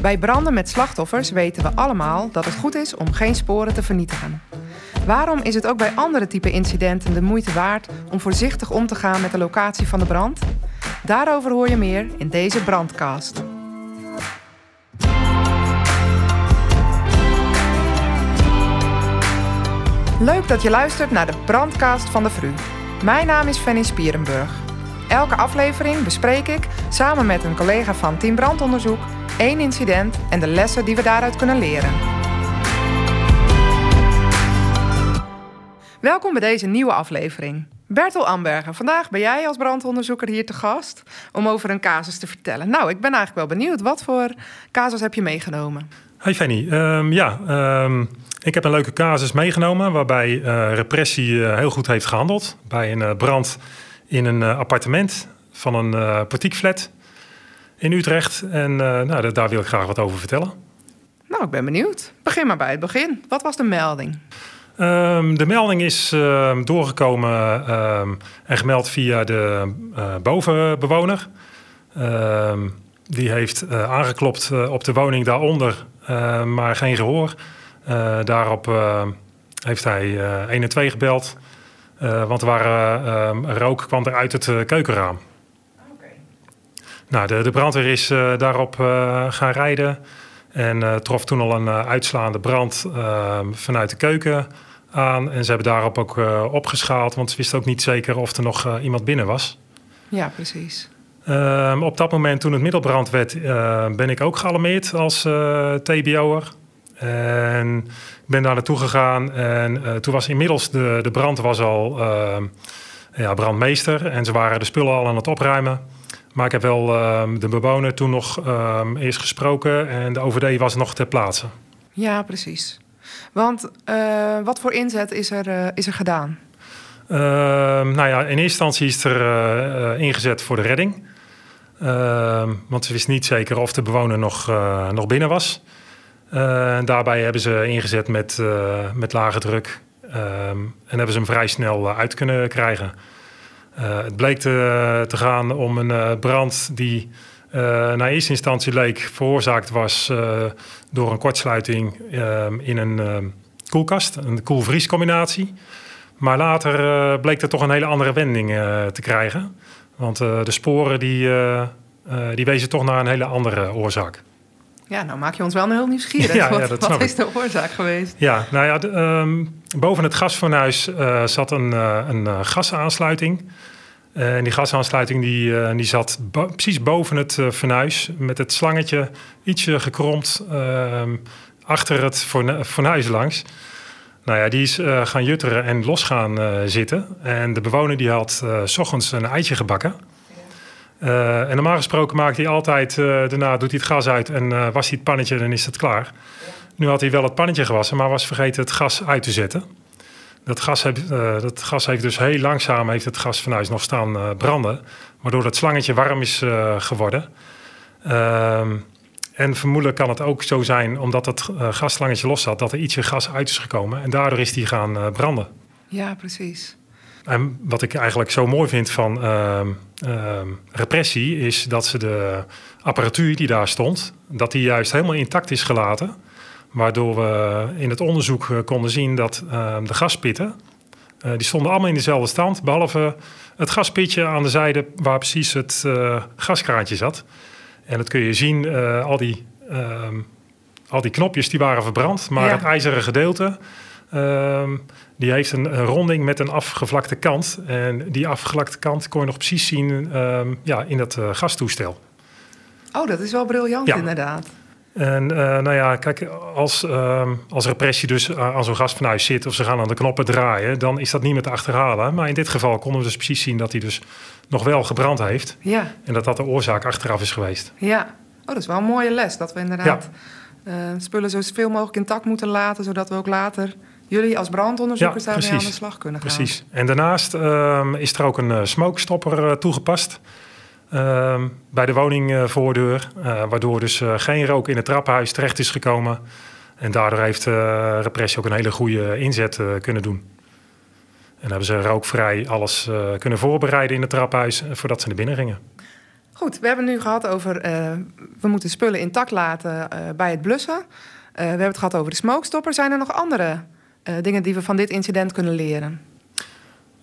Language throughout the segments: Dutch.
Bij branden met slachtoffers weten we allemaal dat het goed is om geen sporen te vernietigen. Waarom is het ook bij andere type incidenten de moeite waard om voorzichtig om te gaan met de locatie van de brand? Daarover hoor je meer in deze brandcast. Leuk dat je luistert naar de brandcast van de Vru. Mijn naam is Fanny Spierenburg. Elke aflevering bespreek ik samen met een collega van Team Brandonderzoek één incident en de lessen die we daaruit kunnen leren. Welkom bij deze nieuwe aflevering. Bertel Amberger, vandaag ben jij als brandonderzoeker hier te gast om over een casus te vertellen. Nou, ik ben eigenlijk wel benieuwd. Wat voor casus heb je meegenomen? Hi Fanny. Ehm, ja, um, ik heb een leuke casus meegenomen waarbij uh, repressie uh, heel goed heeft gehandeld. Bij een uh, brand in een appartement van een uh, portiekflat in Utrecht. En nou, daar wil ik graag wat over vertellen. Nou, ik ben benieuwd. Begin maar bij het begin. Wat was de melding? Um, de melding is uh, doorgekomen um, en gemeld via de uh, bovenbewoner. Die heeft uh, aangeklopt op de woning daaronder, maar geen gehoor. daarop heeft hij 112 gebeld, want er waren, rook kwam er uit het keukenraam. Okay. Nou, de, de brandweer is daarop gaan rijden. En trof toen al een uitslaande brand vanuit de keuken aan. En ze hebben daarop ook opgeschaald, want ze wisten ook niet zeker of er nog iemand binnen was. Ja, precies. Um, op dat moment, toen het middelbrand werd, ben ik ook gealarmeerd als TBO'er. En ik ben daar naartoe gegaan en toen was inmiddels de, de brand was al ehm, ja, brandmeester. En ze waren de spullen al aan het opruimen. Maar ik heb wel ehm, de bewoner toen nog eerst gesproken en de OVD was nog ter plaatse. Ja, precies. Want uh, wat voor inzet is er, is er gedaan? Uh, nou ja, in eerste instantie is er ingezet voor de redding. Ehm, want ze wist niet zeker of de bewoner nog, nog binnen was. Daarbij hebben ze ingezet met, met lage druk. Ehm, en hebben ze hem vrij snel uit kunnen krijgen. het bleek te, gaan om een brand die naar eerste instantie leek veroorzaakt was door een kortsluiting uh, in een koelkast, een koel-vries combinatie. Maar later bleek er toch een hele andere wending te krijgen. Want de sporen die, die wezen toch naar een hele andere oorzaak. Ja, nou maak je ons wel een heel nieuwsgierig. ja, wat, ja, dat wat is de oorzaak geweest? Ja, nou ja, de, um, boven het gasfornuis zat een, een gasaansluiting. Uh, en die gasaansluiting die, die zat bo precies boven het fornuis met het slangetje ietsje gekromd ehm, achter het fornuis langs. Nou ja, die is gaan jutteren en los gaan zitten. En de bewoner die had s ochtends een eitje gebakken. Ja. en normaal gesproken maakt hij altijd, daarna doet hij het gas uit en was hij het pannetje en is het klaar. Nu had hij wel het pannetje gewassen, maar was vergeten het gas uit te zetten. Dat gas, heeft, dat gas heeft dus heel langzaam heeft het gasfornuis nog staan branden. Waardoor het slangetje warm is geworden. Ehm, en vermoedelijk kan het ook zo zijn, omdat het gasslangetje los zat, dat er ietsje gas uit is gekomen. En daardoor is die gaan branden. Ja, precies. En wat ik eigenlijk zo mooi vind van ehm, repressie, is dat ze de apparatuur die daar stond, dat die juist helemaal intact is gelaten. Waardoor we in het onderzoek eh, konden zien dat ehm, de gaspitten, uh, die stonden allemaal in dezelfde stand, behalve het gaspitje aan de zijde waar precies het uh, gaskraantje zat. En dat kun je zien, al, die, al die knopjes die waren verbrand, maar ja. het ijzeren gedeelte, um, die heeft een, een, ronding met een afgevlakte kant. En die afgevlakte kant kon je nog precies zien ja, in dat gastoestel. Oh, dat is wel briljant ja. inderdaad. En uh, nou ja, kijk, als, uh, als repressie dus aan zo'n gasfornuis zit of ze gaan aan de knoppen draaien, dan is dat niet meer te achterhalen. Maar in dit geval konden we dus precies zien dat hij dus nog wel gebrand heeft. Ja. En dat dat de oorzaak achteraf is geweest. Ja, oh, dat is wel een mooie les. Dat we inderdaad ja. uh, spullen zoveel mogelijk intact moeten laten, zodat we ook later jullie als brandonderzoekers ja, daarmee aan de slag kunnen gaan. Precies. En daarnaast ehm, is er ook een uh, smokestopper toegepast. Uh, bij de woningvoordeur. Uh, waardoor dus geen rook in het trappenhuis terecht is gekomen. En daardoor heeft repressie ook een hele goede inzet kunnen doen. En hebben ze rookvrij alles kunnen voorbereiden in het trappenhuis voordat ze naar binnen gingen. Goed, we hebben nu gehad over uh, we moeten spullen intact laten bij het blussen. We hebben het gehad over de smokestopper. Zijn er nog andere dingen die we van dit incident kunnen leren?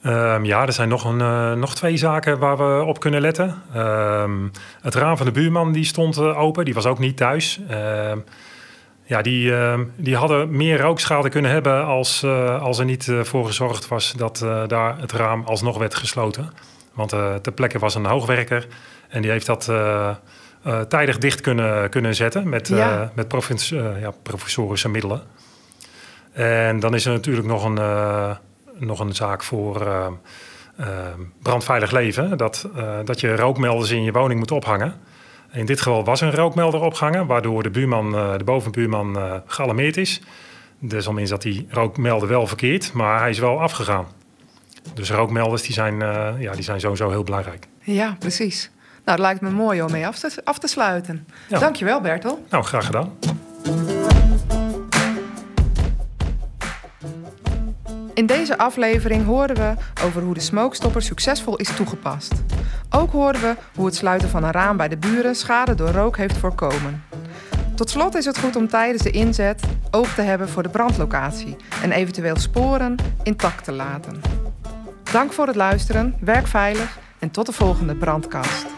Um, ja, er zijn nog, een, nog twee zaken waar we op kunnen letten. Um, het raam van de buurman die stond open, die was ook niet thuis. Uh, ja, die, die hadden meer rookschade kunnen hebben als, als er niet voor gezorgd was dat daar het raam alsnog werd gesloten. Want ter plekke was een hoogwerker en die heeft dat tijdig dicht kunnen, kunnen zetten met, ja. met ja, professorische middelen. En dan is er natuurlijk nog een, nog een zaak voor brandveilig leven. Dat, dat je rookmelders in je woning moet ophangen. In dit geval was een rookmelder opgehangen, waardoor de buurman, de bovenbuurman gealarmeerd is. Desalniettemin zat die rookmelder wel verkeerd, maar hij is wel afgegaan. Dus rookmelders die zijn, ja, die zijn sowieso heel belangrijk. Ja, precies. Nou, het lijkt me mooi om mee af te, af te sluiten. Ja. Dankjewel, Bertel. Nou, graag gedaan. In deze aflevering horen we over hoe de smokestopper succesvol is toegepast. Ook horen we hoe het sluiten van een raam bij de buren schade door rook heeft voorkomen. Tot slot is het goed om tijdens de inzet oog te hebben voor de brandlocatie en eventueel sporen intact te laten. Dank voor het luisteren, werk veilig en tot de volgende brandkast.